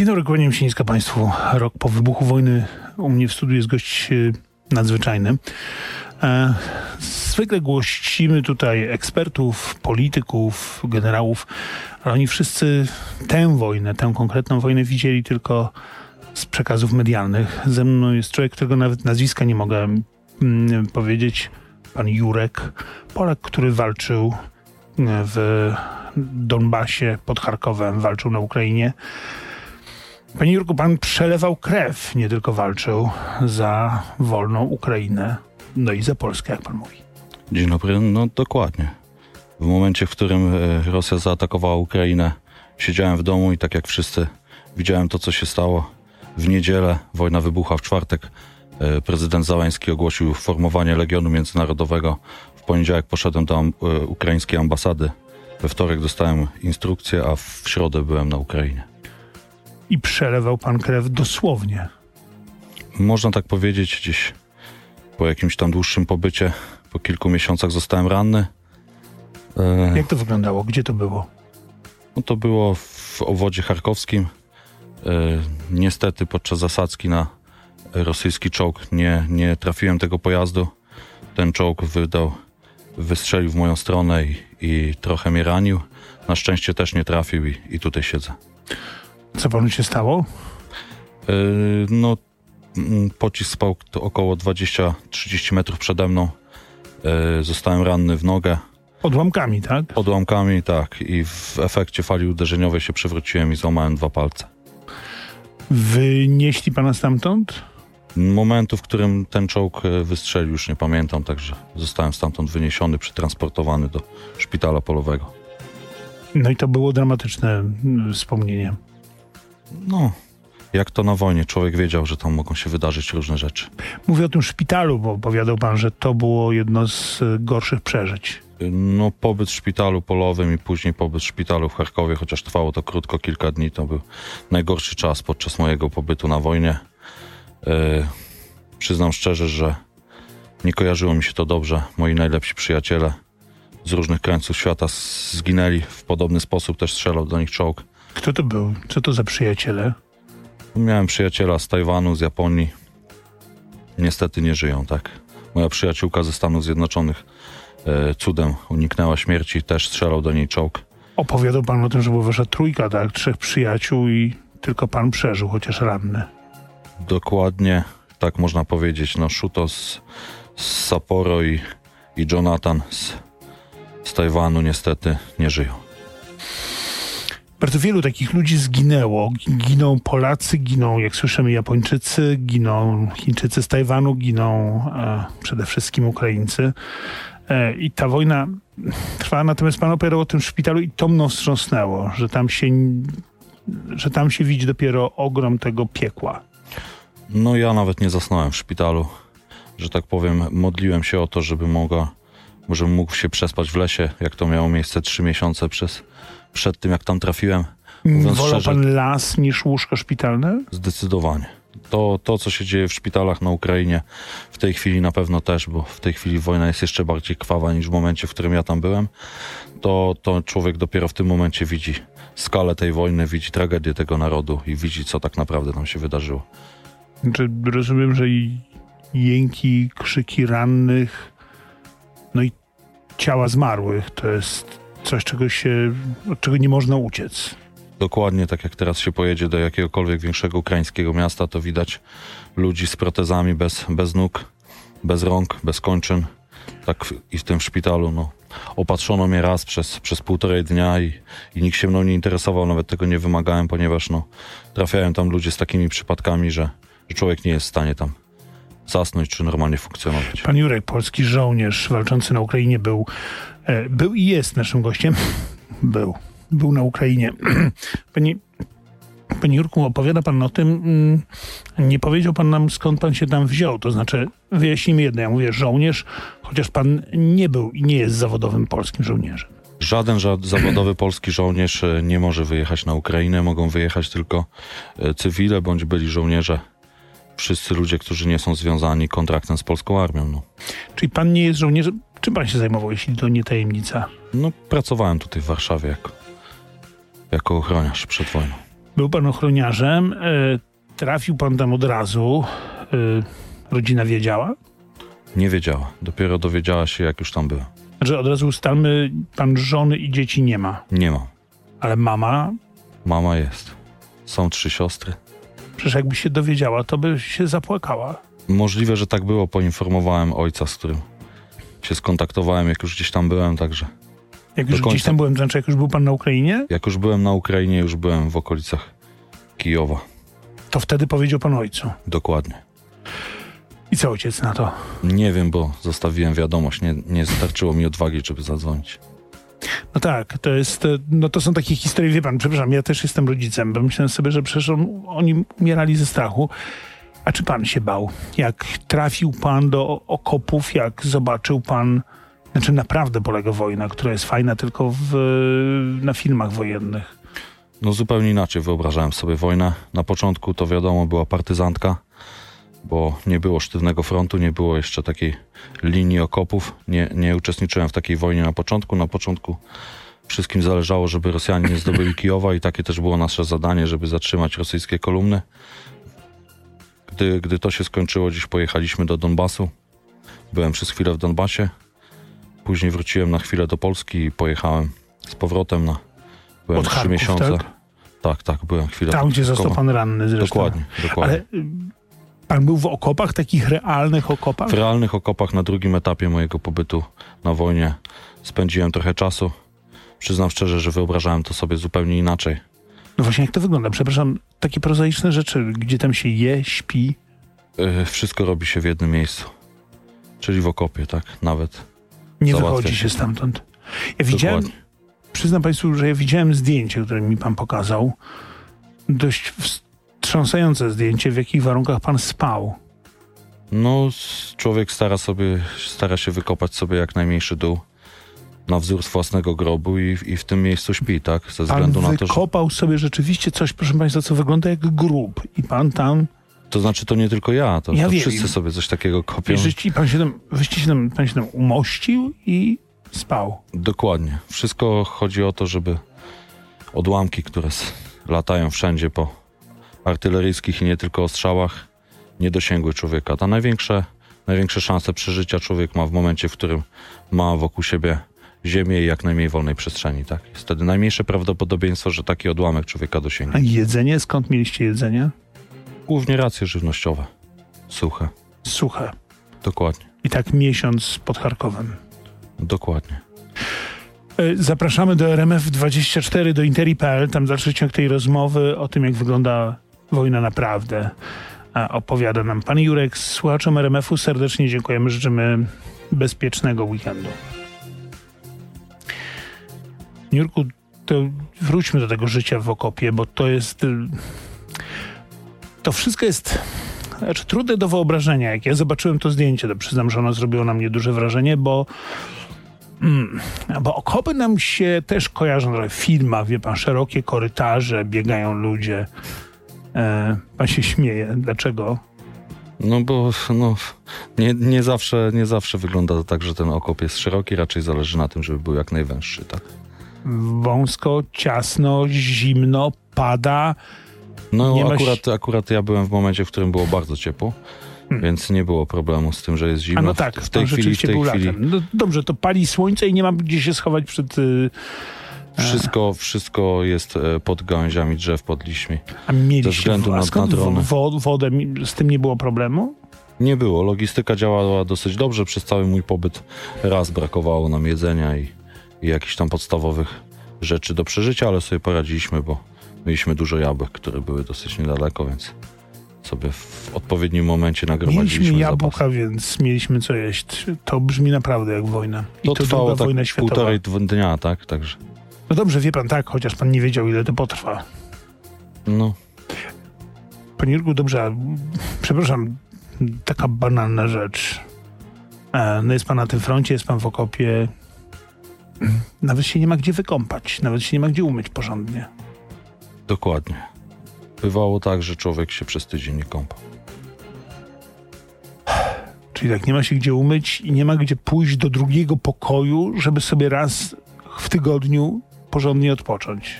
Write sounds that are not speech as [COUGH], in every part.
Dzień dobry, kłaniam się nisko Państwu. Rok po wybuchu wojny u mnie w studiu jest gość e, nadzwyczajny. E, zwykle gościmy tutaj ekspertów, polityków, generałów, ale oni wszyscy tę wojnę, tę konkretną wojnę widzieli tylko z przekazów medialnych. Ze mną jest człowiek, którego nawet nazwiska nie mogę mm, powiedzieć. Pan Jurek, Polak, który walczył w Donbasie, pod Charkowem, walczył na Ukrainie. Panie Jurku, pan przelewał krew, nie tylko walczył za wolną Ukrainę, no i za Polskę, jak pan mówi. Dzień dobry, no dokładnie. W momencie, w którym e, Rosja zaatakowała Ukrainę, siedziałem w domu i tak jak wszyscy widziałem to, co się stało. W niedzielę wojna wybucha, w czwartek e, prezydent Załański ogłosił formowanie Legionu Międzynarodowego. W poniedziałek poszedłem do e, ukraińskiej ambasady. We wtorek dostałem instrukcję, a w środę byłem na Ukrainie. I przelewał pan krew dosłownie. Można tak powiedzieć, gdzieś po jakimś tam dłuższym pobycie, po kilku miesiącach zostałem ranny. E... Jak to wyglądało? Gdzie to było? No to było w obwodzie charkowskim. E... Niestety podczas zasadzki na rosyjski czołg nie, nie trafiłem tego pojazdu. Ten czołg wydał, wystrzelił w moją stronę i, i trochę mnie ranił. Na szczęście też nie trafił i, i tutaj siedzę. Co panu się stało? Yy, no, mm, pocisk spał około 20-30 metrów przede mną. Yy, zostałem ranny w nogę. Odłamkami, tak? Odłamkami, tak. I w efekcie fali uderzeniowej się przewróciłem i złamałem dwa palce. Wynieśli pana stamtąd? Momentu, w którym ten czołg e, wystrzelił, już nie pamiętam, także zostałem stamtąd wyniesiony, przetransportowany do szpitala polowego. No i to było dramatyczne mm, wspomnienie. No, jak to na wojnie. Człowiek wiedział, że tam mogą się wydarzyć różne rzeczy. Mówię o tym szpitalu, bo opowiadał pan, że to było jedno z e, gorszych przeżyć. No, pobyt w szpitalu polowym i później pobyt w szpitalu w Charkowie, chociaż trwało to krótko, kilka dni, to był najgorszy czas podczas mojego pobytu na wojnie. Yy, przyznam szczerze, że nie kojarzyło mi się to dobrze. Moi najlepsi przyjaciele z różnych krańców świata zginęli w podobny sposób, też strzelał do nich czołg. Kto to był? Co to za przyjaciele? Miałem przyjaciela z Tajwanu, z Japonii. Niestety nie żyją, tak. Moja przyjaciółka ze Stanów Zjednoczonych e, cudem uniknęła śmierci, też strzelał do niej czołg. Opowiadał pan o tym, że była wasza trójka, tak? Trzech przyjaciół i tylko pan przeżył, chociaż ranny. Dokładnie, tak można powiedzieć. No, Shuto z, z Sapporo i, i Jonathan z, z Tajwanu niestety nie żyją. Bardzo wielu takich ludzi zginęło. Giną Polacy, giną, jak słyszymy, Japończycy, giną Chińczycy z Tajwanu, giną e, przede wszystkim Ukraińcy. E, I ta wojna trwa, natomiast pan opowiadał o tym szpitalu i to mną wstrząsnęło, że tam się, że tam się widzi dopiero ogrom tego piekła. No ja nawet nie zasnąłem w szpitalu, że tak powiem, modliłem się o to, żeby mogła, może mógł się przespać w lesie, jak to miało miejsce trzy miesiące przez przed tym, jak tam trafiłem. Mówiąc Wolał szczerze, pan las niż łóżko szpitalne? Zdecydowanie. To, to, co się dzieje w szpitalach na Ukrainie, w tej chwili na pewno też, bo w tej chwili wojna jest jeszcze bardziej krwawa niż w momencie, w którym ja tam byłem, to, to człowiek dopiero w tym momencie widzi skalę tej wojny, widzi tragedię tego narodu i widzi, co tak naprawdę tam się wydarzyło. Znaczy, rozumiem, że i jęki, krzyki rannych, no i ciała zmarłych to jest coś, czego się, od czego nie można uciec. Dokładnie tak jak teraz się pojedzie do jakiegokolwiek większego ukraińskiego miasta, to widać ludzi z protezami bez, bez nóg, bez rąk, bez kończyn. Tak i w tym szpitalu, no. Opatrzono mnie raz przez, przez półtorej dnia i, i nikt się mną nie interesował, nawet tego nie wymagałem, ponieważ no, trafiają tam ludzie z takimi przypadkami, że, że człowiek nie jest w stanie tam zasnąć czy normalnie funkcjonować. Pan Jurek, polski żołnierz walczący na Ukrainie, był, e, był i jest naszym gościem. [LAUGHS] Był. Był na Ukrainie. [CLEARS THROAT] Panie, Panie Jurku, opowiada pan o tym, mm, nie powiedział pan nam skąd pan się tam wziął. To znaczy, wyjaśnijmy jedno, ja mówię żołnierz, chociaż pan nie był i nie jest zawodowym polskim żołnierzem. Żaden zawodowy polski żołnierz e, nie może wyjechać na Ukrainę. Mogą wyjechać tylko e, cywile bądź byli żołnierze wszyscy ludzie, którzy nie są związani kontraktem z polską armią. No. Czyli pan nie jest żołnierzem? Czym pan się zajmował, jeśli to nie tajemnica? No, pracowałem tutaj w Warszawie jako, jako ochroniarz przed wojną. Był pan ochroniarzem, e, trafił pan tam od razu. E, rodzina wiedziała? Nie wiedziała. Dopiero dowiedziała się, jak już tam byłem. Że od razu ustalmy, pan żony i dzieci nie ma. Nie mam. Ale mama, Mama jest. Są trzy siostry. Przecież jakby się dowiedziała, to by się zapłakała. Możliwe, że tak było. Poinformowałem ojca, z którym się skontaktowałem, jak już gdzieś tam byłem, także Jak już gdzieś końca. tam byłem, znaczy jak już był pan na Ukrainie, jak już byłem na Ukrainie, już byłem w okolicach Kijowa. to wtedy powiedział pan ojcu. Dokładnie. I co ojciec na to? Nie wiem, bo zostawiłem wiadomość. Nie, nie starczyło mi odwagi, żeby zadzwonić. No tak, to jest, e, no to są takie historie, wie pan, przepraszam, ja też jestem rodzicem, bo myślałem sobie, że przecież on, oni umierali ze strachu. A czy pan się bał? Jak trafił pan do okopów, jak zobaczył pan, znaczy naprawdę polega wojna, która jest fajna tylko w, na filmach wojennych. No zupełnie inaczej wyobrażałem sobie wojnę. Na początku to wiadomo była partyzantka, bo nie było sztywnego frontu, nie było jeszcze takiej linii okopów. Nie, nie uczestniczyłem w takiej wojnie na początku. Na początku wszystkim zależało, żeby Rosjanie nie zdobyli Kijowa i takie też było nasze zadanie, żeby zatrzymać rosyjskie kolumny. Gdy, gdy to się skończyło, dziś pojechaliśmy do Donbasu. Byłem przez chwilę w Donbasie. Później wróciłem na chwilę do Polski i pojechałem z powrotem na byłem Od trzy Charków, miesiące. tak? Tak, tak, byłem chwilę. Tam, gdzie został pan ranny zresztą. Dokładnie, dokładnie. Ale pan był w okopach, takich realnych okopach? W realnych okopach na drugim etapie mojego pobytu na wojnie spędziłem trochę czasu. Przyznam szczerze, że wyobrażałem to sobie zupełnie inaczej. No właśnie, jak to wygląda? Przepraszam, takie prozaiczne rzeczy, gdzie tam się je, śpi. Yy, wszystko robi się w jednym miejscu. Czyli w okopie, tak? Nawet. Nie wychodzi się. się stamtąd. Ja widziałem, Dokładnie. przyznam Państwu, że ja widziałem zdjęcie, które mi Pan pokazał. Dość wstrząsające zdjęcie, w jakich warunkach Pan spał. No, człowiek stara sobie, stara się wykopać sobie jak najmniejszy dół na wzór z własnego grobu i, i w tym miejscu śpi, tak? Ze Pan względu na to, że... wykopał sobie rzeczywiście coś, proszę Państwa, co wygląda jak grób. I Pan tam, To znaczy, to nie tylko ja, to, Ja to wiem. wszyscy sobie coś takiego kopią. i pan się tam, wyście się tam, Pan się tam umościł i spał. Dokładnie. Wszystko chodzi o to, żeby odłamki, które latają wszędzie po artyleryjskich i nie tylko ostrzałach, nie dosięgły człowieka. Ta największe, największe szanse przeżycia człowiek ma w momencie, w którym ma wokół siebie ziemię i jak najmniej wolnej przestrzeni. Tak? Jest wtedy najmniejsze prawdopodobieństwo, że taki odłamek człowieka A dosięgnie. jedzenie? Skąd mieliście jedzenie? Głównie racje żywnościowe. Suche. Suche. Dokładnie. I tak miesiąc pod Charkowem. Dokładnie. E, Zapraszamy do RMF24, do Interi.pl. Tam dalszy ciąg tej rozmowy o tym, jak wygląda wojna naprawdę. Opowiada nam pan Jurek. Słuchaczom RMF-u serdecznie dziękujemy. Życzymy bezpiecznego weekendu. Jurku, to wróćmy do tego życia w okopie, bo to jest... To wszystko jest... Znaczy, trudne do wyobrażenia. Jak ja zobaczyłem to zdjęcie, to przyznam, że ono zrobiło na mnie duże wrażenie, bo bo okopy nam się też kojarzą w filmach, wie pan, szerokie korytarze, biegają ludzie. E, pan się śmieje. Dlaczego? No bo no, nie, nie, zawsze, nie zawsze wygląda to tak, że ten okop jest szeroki, raczej zależy na tym, żeby był jak najwęższy, tak? Wąsko, ciasno, zimno, pada. No Nie akurat, akurat ja byłem w momencie, w którym było bardzo ciepło, więc nie było problemu z tym, że jest zimno. Hmm. A no tak, w tej pan chwili, w rzeczywiście tej był chwili. No dobrze, to pali słońce i nie mam gdzie się schować przed... y, wszystko, wszystko jest e, pod gałęziami drzew, pod liśćmi. A mieliście względu a na- na drony. wo, wodę? Z tym nie było problemu? Nie było, logistyka działała dosyć dobrze, przez cały mój pobyt raz brakowało nam jedzenia i, i jakichś tam podstawowych rzeczy do przeżycia, ale sobie poradziliśmy, bo mieliśmy dużo jabłek, które były dosyć niedaleko, więc sobie w odpowiednim momencie nagromadziliśmy Mieliśmy zapas. jabłka, więc mieliśmy co jeść. To brzmi naprawdę jak wojna. I To to, trwało tak wojna światowa. półtorej dnia, tak? Także No dobrze, wie pan tak, chociaż pan nie wiedział, ile to potrwa. no, Panie Jurku, dobrze, a, przepraszam, taka banalna rzecz. E, no jest pan na tym froncie, jest pan w okopie. Nawet się nie ma gdzie wykąpać, nawet się nie ma gdzie umyć porządnie. dokładnie. Bywało tak, że człowiek się przez tydzień nie kąpał. Czyli tak, nie ma się gdzie umyć i nie ma gdzie pójść do drugiego pokoju, żeby sobie raz w tygodniu porządnie odpocząć.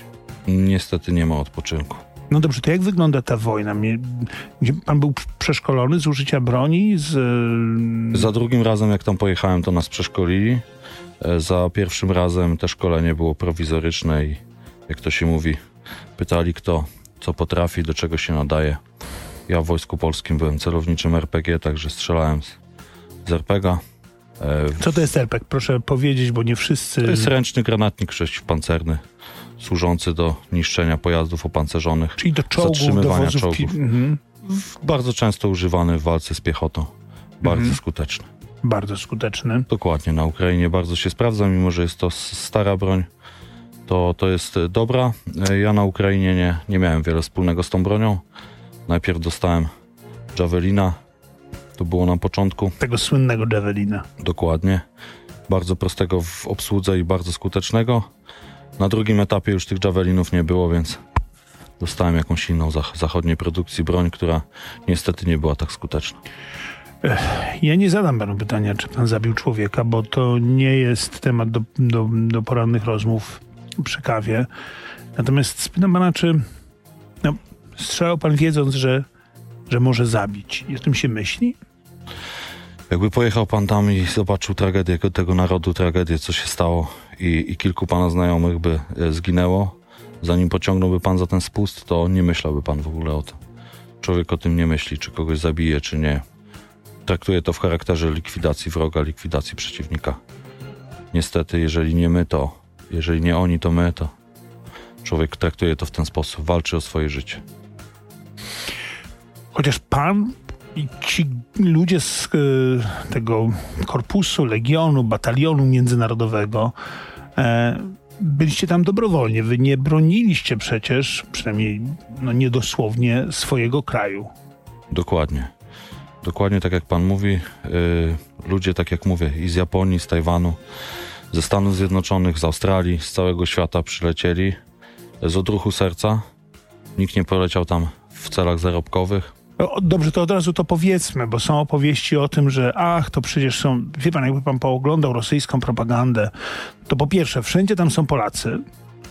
Niestety nie ma odpoczynku. No dobrze, to jak wygląda ta wojna? Pan był przeszkolony z użycia broni? Z... Za drugim razem, jak tam pojechałem, to nas przeszkolili. E, Za pierwszym razem te szkolenie było prowizoryczne i jak to się mówi, pytali kto co potrafi, do czego się nadaje. Ja w Wojsku Polskim byłem celowniczym RPG, także strzelałem z, z RPG. Co to jest RPG? Proszę powiedzieć, bo nie wszyscy... To jest ręczny granatnik przeciwpancerny, służący do niszczenia pojazdów opancerzonych. Czyli do czołgów, do zatrzymywania pi- czołgów. Mhm. Bardzo często używany w walce z piechotą. Bardzo Mhm. skuteczny. Bardzo skuteczny. Dokładnie, na Ukrainie bardzo się sprawdza, mimo że jest to stara broń, to, to jest e, dobra. E, Ja na Ukrainie nie, nie miałem wiele wspólnego z tą bronią. Najpierw dostałem Javelina, to było na początku, Tego słynnego Javelina. dokładnie. Bardzo prostego w obsłudze i bardzo skutecznego. Na drugim etapie już tych Javelinów nie było, więc dostałem jakąś inną zach- zachodniej produkcji broń, która niestety nie była tak skuteczna. Ja nie zadam panu pytania, czy pan zabił człowieka, bo to nie jest temat do, do, do porannych rozmów przy kawie. Natomiast spytam pana, czy no, strzelał pan wiedząc, że, że może zabić. I o tym się myśli? Jakby pojechał pan tam i zobaczył tragedię tego narodu, tragedię, co się stało i, i kilku pana znajomych by e, zginęło, zanim pociągnąłby pan za ten spust, to nie myślałby pan w ogóle o tym. Człowiek o tym nie myśli, czy kogoś zabije, czy nie. Traktuje to w charakterze likwidacji wroga, likwidacji przeciwnika. Niestety, jeżeli nie my, to jeżeli nie oni, to my, to człowiek traktuje to w ten sposób, walczy o swoje życie. Chociaż pan i ci ludzie z e, tego korpusu, legionu, batalionu międzynarodowego e, byliście tam dobrowolnie. Wy nie broniliście przecież, przynajmniej no, niedosłownie, swojego kraju. Dokładnie. Dokładnie tak jak pan mówi, yy, ludzie, tak jak mówię, i z Japonii, z Tajwanu, ze Stanów Zjednoczonych, z Australii, z całego świata przylecieli z odruchu serca. Nikt nie poleciał tam w celach zarobkowych. Dobrze, to od razu to powiedzmy, bo są opowieści o tym, że ach, to przecież są, wie pan, jakby pan pooglądał rosyjską propagandę, to po pierwsze, wszędzie tam są Polacy.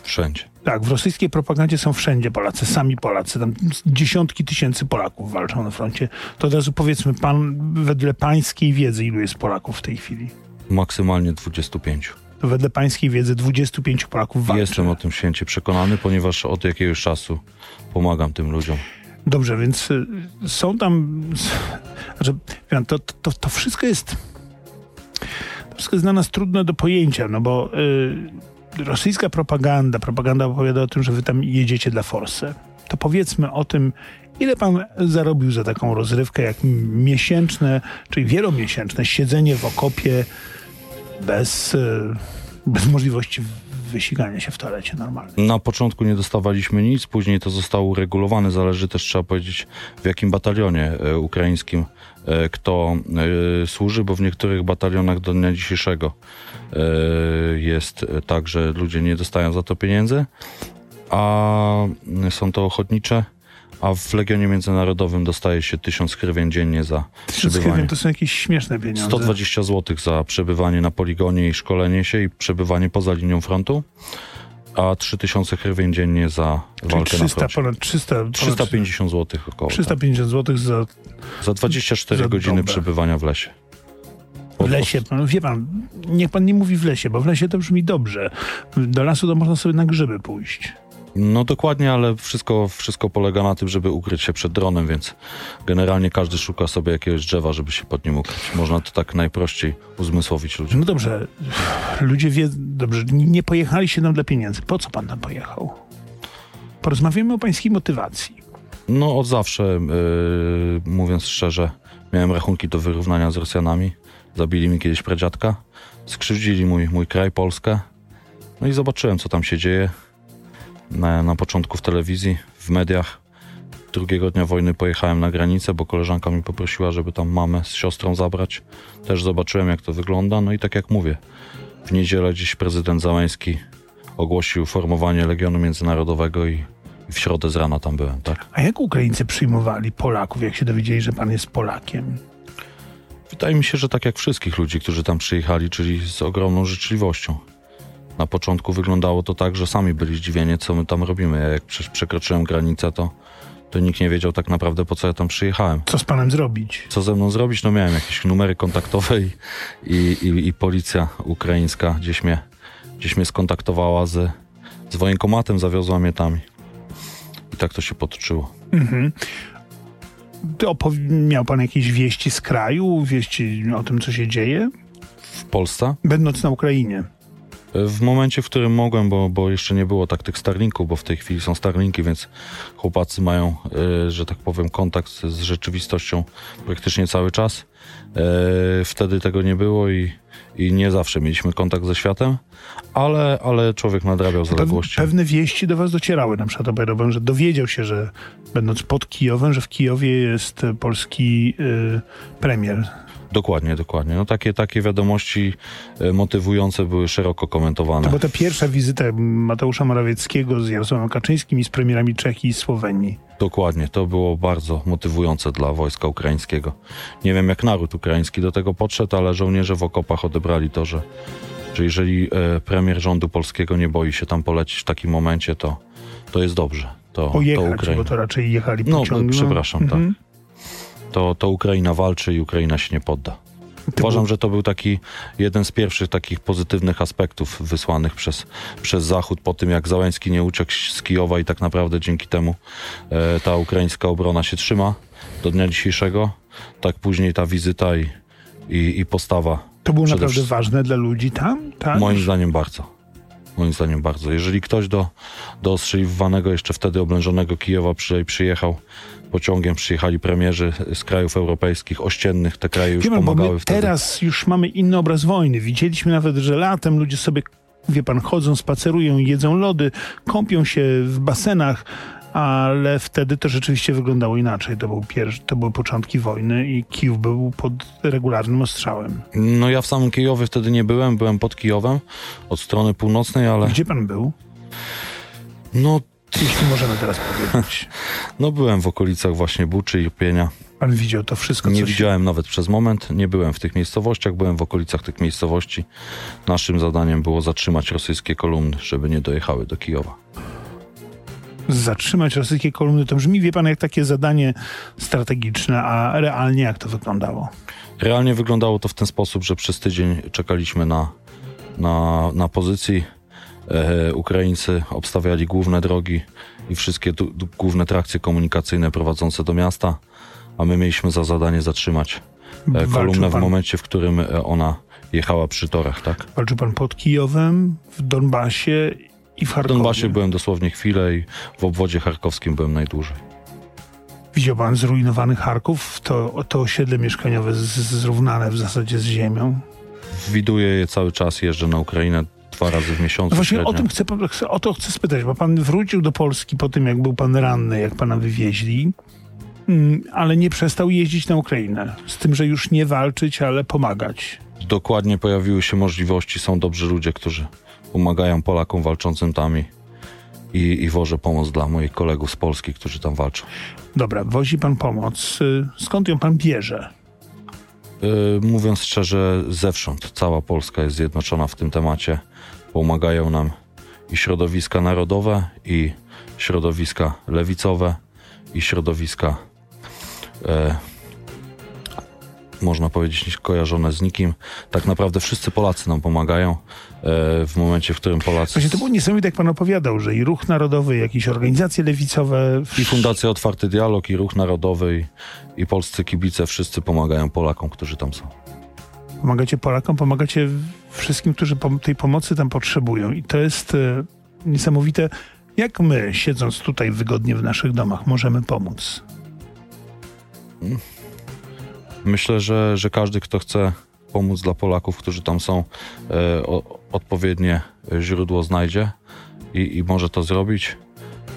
Wszędzie. Tak, w rosyjskiej propagandzie są wszędzie Polacy, sami Polacy, tam dziesiątki tysięcy Polaków walczą na froncie. To od razu powiedzmy, pan, wedle pańskiej wiedzy, ilu jest Polaków w tej chwili? Maksymalnie 25. To wedle pańskiej wiedzy 25 Polaków walczy. Jestem o tym święcie przekonany, ponieważ od jakiegoś czasu pomagam tym ludziom. Dobrze, więc y, są tam. Znaczy, to, to, to wszystko jest. To wszystko jest dla nas trudne do pojęcia, no bo y, rosyjska propaganda, propaganda opowiada o tym, że wy tam jedziecie dla forsy. To powiedzmy o tym, ile pan zarobił za taką rozrywkę, jak miesięczne, czyli wielomiesięczne siedzenie w okopie bez, y, bez możliwości wysikania się w toalecie normalnej. Na początku nie dostawaliśmy nic, później to zostało uregulowane. Zależy też, trzeba powiedzieć, w jakim batalionie e, ukraińskim e, kto e, służy, bo w niektórych batalionach do dnia dzisiejszego jest tak, że ludzie nie dostają za to pieniędzy, a są to ochotnicze, a w Legionie Międzynarodowym dostaje się 1000 hrywien dziennie za przebywanie. to są jakieś śmieszne pieniądze. 120 zł za przebywanie na poligonie i szkolenie się i przebywanie poza linią frontu, a 3000 hrywien dziennie za Czyli walkę 300, na froncie. ponad 300, ponad 350 zł około. 350 zł za tak. Za 24 za godziny dobę. przebywania w lesie. w lesie. No, wie pan, niech pan nie mówi w lesie, bo w lesie to brzmi dobrze. Do lasu to można sobie na grzyby pójść. No dokładnie, ale wszystko, wszystko polega na tym, żeby ukryć się przed dronem, więc generalnie każdy szuka sobie jakiegoś drzewa, żeby się pod nim ukryć. Można to tak najprościej uzmysłowić ludziom. No dobrze, ludzie wie, dobrze, nie pojechaliście tam dla pieniędzy. Po co pan tam pojechał? Porozmawiamy o pańskiej motywacji. No od zawsze, yy, mówiąc szczerze, miałem rachunki do wyrównania z Rosjanami. Zabili mi kiedyś pradziadka, skrzywdzili mój, mój kraj, Polskę. No i zobaczyłem, co tam się dzieje. Na, na początku w telewizji, w mediach. Drugiego dnia wojny pojechałem na granicę, bo koleżanka mi poprosiła, żeby tam mamę z siostrą zabrać. Też zobaczyłem, jak to wygląda. No i tak jak mówię, w niedzielę dziś prezydent Załęski ogłosił formowanie Legionu Międzynarodowego i w środę z rana tam byłem, tak? A jak Ukraińcy przyjmowali Polaków, jak się dowiedzieli, że pan jest Polakiem? Wydaje mi się, że tak jak wszystkich ludzi, którzy tam przyjechali, czyli z ogromną życzliwością. Na początku wyglądało to tak, że sami byli zdziwieni, co my tam robimy. Ja jak prze- przekroczyłem granicę, to, to nikt nie wiedział tak naprawdę, po co ja tam przyjechałem. Co z panem zrobić? Co ze mną zrobić? No miałem jakieś numery kontaktowe i, i, i, i policja ukraińska gdzieś mnie, gdzieś mnie skontaktowała z, z wojenkomatem, zawiozła mnie tam. I tak to się potoczyło. Mhm. Miał pan jakieś wieści z kraju, wieści o tym, co się dzieje, W Polsce będąc na Ukrainie? W momencie, w którym mogłem, bo, bo jeszcze nie było tak tych Starlinków, bo w tej chwili są Starlinki, więc chłopacy mają, e, że tak powiem, kontakt z rzeczywistością praktycznie cały czas. E, wtedy tego nie było i, i nie zawsze mieliśmy kontakt ze światem, ale, ale człowiek nadrabiał Pew- zaległości. pewne wieści do was docierały, na przykład opowiadał że dowiedział się, że będąc pod Kijowem, że w Kijowie jest polski y, premier. Dokładnie, dokładnie. No takie, takie wiadomości e, motywujące były szeroko komentowane. To była ta pierwsza wizyta Mateusza Morawieckiego z Jarosławem Kaczyńskim i z premierami Czech i Słowenii. Dokładnie, to było bardzo motywujące dla wojska ukraińskiego. Nie wiem, jak naród ukraiński do tego podszedł, ale żołnierze w okopach odebrali to, że, że jeżeli e, premier rządu polskiego nie boi się tam polecić w takim momencie, to, to jest dobrze. To, to Pojechać, Ukraina. bo to raczej jechali No, pociągiem. przepraszam, tak. To, to Ukraina walczy i Ukraina się nie podda. Uważam, że to był taki jeden z pierwszych takich pozytywnych aspektów wysłanych przez, przez Zachód po tym, jak Załęski nie uciekł z Kijowa i tak naprawdę dzięki temu e, ta ukraińska obrona się trzyma do dnia dzisiejszego. Tak później ta wizyta i, i, i postawa. To było naprawdę wszystkim- ważne dla ludzi tam, tak? Moim zdaniem bardzo. Moim zdaniem bardzo. Jeżeli ktoś do, do ostrzeliwanego, jeszcze wtedy oblężonego Kijowa przy, przyjechał pociągiem, przyjechali premierzy z krajów europejskich, ościennych, te kraje już Wie pan, bo pomagały my wtedy. teraz już mamy inny obraz wojny. Widzieliśmy nawet, że latem ludzie sobie, wie pan, chodzą, spacerują, jedzą lody, kąpią się w basenach, ale wtedy to rzeczywiście wyglądało inaczej. To, był pierwszy, to były początki wojny i Kijów był pod regularnym ostrzałem. No ja w samym Kijowie wtedy nie byłem, byłem pod Kijowem od strony północnej, ale Gdzie pan był? no, Jeśli możemy teraz powiedzieć. [LAUGHS] no byłem w okolicach właśnie Buczy i Irpienia. Pan widział to wszystko, Nie się... widziałem nawet przez moment, nie byłem w tych miejscowościach, byłem w okolicach tych miejscowości. Naszym zadaniem było zatrzymać rosyjskie kolumny, żeby nie dojechały do Kijowa. Zatrzymać rosyjskie kolumny, to brzmi, wie pan, jak takie zadanie strategiczne, a realnie jak to wyglądało? Realnie wyglądało to w ten sposób, że przez tydzień czekaliśmy na, na, na pozycji. E, Ukraińcy obstawiali główne drogi i wszystkie du, du, główne trakcje komunikacyjne prowadzące do miasta, a my mieliśmy za zadanie zatrzymać e, kolumnę w momencie, w którym e, ona jechała przy torach, tak? Walczył pan pod Kijowem, w Donbasie i w W. Donbasie byłem dosłownie chwilę i w obwodzie charkowskim byłem najdłużej. Widział pan zrujnowany Charków, to, to osiedle mieszkaniowe z, zrównane w zasadzie z ziemią. Widuję je cały czas, jeżdżę na Ukrainę dwa razy w miesiącu No właśnie średnio. o, tym chcę, chcę, o to chcę spytać, bo pan wrócił do Polski po tym, jak był pan ranny, jak pana wywieźli, mm, ale nie przestał jeździć na Ukrainę. Z tym, że już nie walczyć, ale pomagać. Dokładnie pojawiły się możliwości, są dobrzy ludzie, którzy pomagają Polakom walczącym tam i, i, i wożę pomoc dla moich kolegów z Polski, którzy tam walczą. Dobra, wozi pan pomoc. Y, Skąd ją pan bierze? Yy, mówiąc szczerze, zewsząd cała Polska jest zjednoczona w tym temacie. Pomagają nam i środowiska narodowe, i środowiska lewicowe, i środowiska e, można powiedzieć kojarzone z nikim. Tak naprawdę wszyscy Polacy nam pomagają e, w momencie, w którym Polacy Właśnie to było niesamowite, jak pan opowiadał, że i Ruch Narodowy, jakieś organizacje lewicowe... i Fundacja Otwarty Dialog, i Ruch Narodowy, i, i polscy kibice, wszyscy pomagają Polakom, którzy tam są. Pomagacie Polakom, pomagacie wszystkim, którzy tej pomocy tam potrzebują. I to jest e, niesamowite, jak my, siedząc tutaj wygodnie w naszych domach, możemy pomóc. Myślę, że, że każdy, kto chce pomóc dla Polaków, którzy tam są, e, o, odpowiednie źródło znajdzie i, i może to zrobić.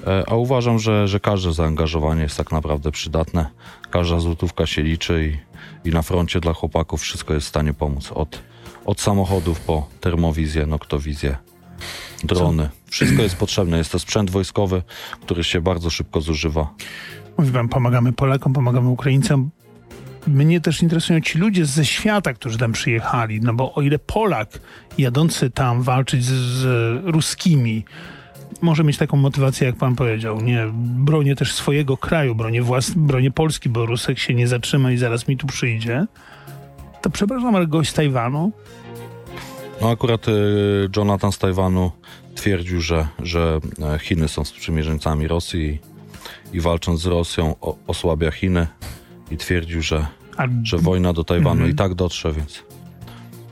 E, a uważam, że, że każde zaangażowanie jest tak naprawdę przydatne. Każda złotówka się liczy i, i na froncie dla chłopaków wszystko jest w stanie pomóc. Od, od samochodów po termowizję, noktowizję, drony. Wszystko jest potrzebne. Jest to sprzęt wojskowy, który się bardzo szybko zużywa. Mówi pan, pomagamy Polakom, pomagamy Ukraińcom. Mnie też interesują ci ludzie ze świata, którzy tam przyjechali, no bo o ile Polak jadący tam walczyć z, z ruskimi może mieć taką motywację, jak pan powiedział, nie, bronię też swojego kraju, bronię, włas, bronię Polski, bo Rusek się nie zatrzyma i zaraz mi tu przyjdzie, to przepraszam, ale gość z Tajwanu? No akurat y, Jonathan z Tajwanu twierdził, że, że e, Chiny są sprzymierzeńcami Rosji i, walcząc z Rosją osłabia Chiny i twierdził, że, a, że wojna do Tajwanu mm -hmm. i tak dotrze, więc...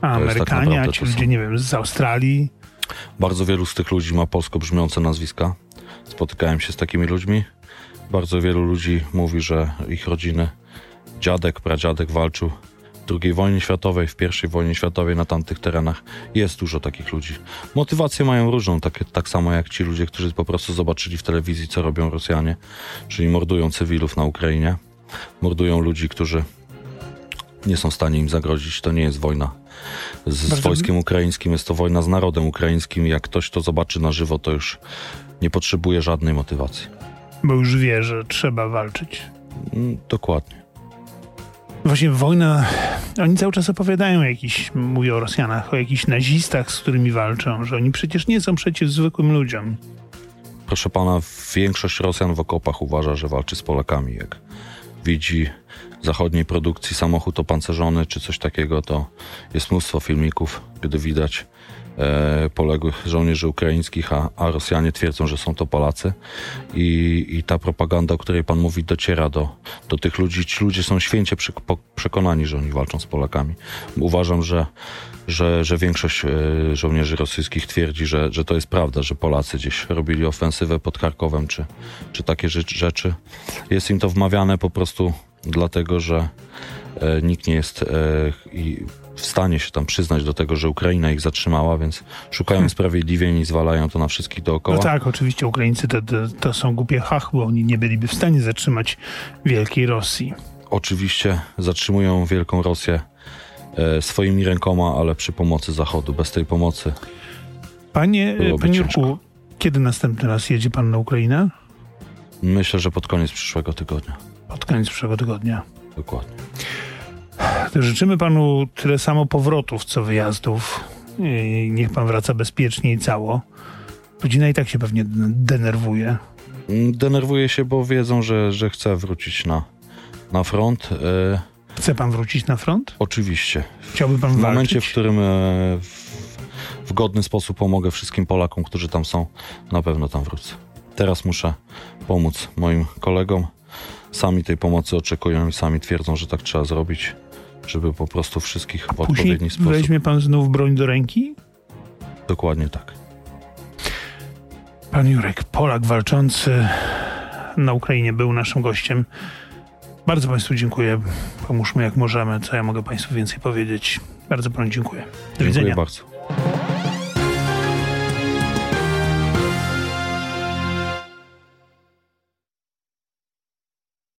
A tak Amerykanie, tak ci ludzie, nie wiem, z Australii? Bardzo wielu z tych ludzi ma polsko brzmiące nazwiska. Spotykałem się z takimi ludźmi. Bardzo wielu ludzi mówi, że ich rodziny, dziadek, pradziadek walczył II wojnie światowej, w I wojnie światowej na tamtych terenach. Jest dużo takich ludzi. Motywacje mają różną, tak, tak samo jak ci ludzie, którzy po prostu zobaczyli w telewizji, co robią Rosjanie, czyli mordują cywilów na Ukrainie, mordują ludzi, którzy nie są w stanie im zagrozić. To nie jest wojna z, z wojskiem ukraińskim, jest to wojna z narodem ukraińskim. Jak ktoś to zobaczy na żywo, to już nie potrzebuje żadnej motywacji. Bo już wie, że trzeba walczyć. Mm, dokładnie. Właśnie wojna, oni cały czas opowiadają jakiś, mówię o Rosjanach, o jakichś nazistach, z którymi walczą, że oni przecież nie są przeciw zwykłym ludziom. Proszę pana, większość Rosjan w okopach uważa, że walczy z Polakami. Jak widzi zachodniej produkcji samochód opancerzony czy coś takiego, to jest mnóstwo filmików, gdy widać poległych żołnierzy ukraińskich, a, a Rosjanie twierdzą, że są to Polacy. I, I ta propaganda, o której pan mówi, dociera do, do tych ludzi. Ci ludzie są święcie przekonani, że oni walczą z Polakami. Uważam, że że, że większość e, żołnierzy rosyjskich twierdzi, że, że to jest prawda, że Polacy gdzieś robili ofensywę pod Karkowem czy, czy takie rzeczy. Jest im to wmawiane po prostu dlatego, że e, nikt nie jest e, w stanie się tam przyznać do tego, że Ukraina ich zatrzymała, więc szukają hmm. sprawiedliwień i zwalają to na wszystkich dookoła. No tak, oczywiście Ukraińcy to, to, to są głupie hach, bo oni nie byliby w stanie zatrzymać Wielkiej Rosji. Oczywiście zatrzymują Wielką Rosję e, swoimi rękoma, ale przy pomocy Zachodu. Bez tej pomocy. Panie, panie Jurku, kiedy następny raz jedzie pan na Ukrainę? Myślę, że pod koniec przyszłego tygodnia. Pod koniec przyszłego tygodnia. Dokładnie. Życzymy panu tyle samo powrotów, co wyjazdów. I niech pan wraca bezpiecznie i cało. Rodzina i tak się pewnie denerwuje. Mm, denerwuje się, bo wiedzą, że, że chce wrócić na, na front. E, chce pan wrócić na front? Oczywiście. Chciałby pan W walczyć? momencie, w którym w, w godny sposób pomogę wszystkim Polakom, którzy tam są, na pewno tam wrócę. Teraz muszę pomóc moim kolegom. Sami tej pomocy oczekują i sami twierdzą, że tak trzeba zrobić, żeby po prostu wszystkich w odpowiedni sposób. Weźmie pan znów broń do ręki? Dokładnie tak. Pan Jurek, Polak walczący na Ukrainie, był naszym gościem. Bardzo Państwu dziękuję. Pomóżmy jak możemy. Co ja mogę Państwu więcej powiedzieć? Bardzo Panu dziękuję. Do dziękuję widzenia. bardzo.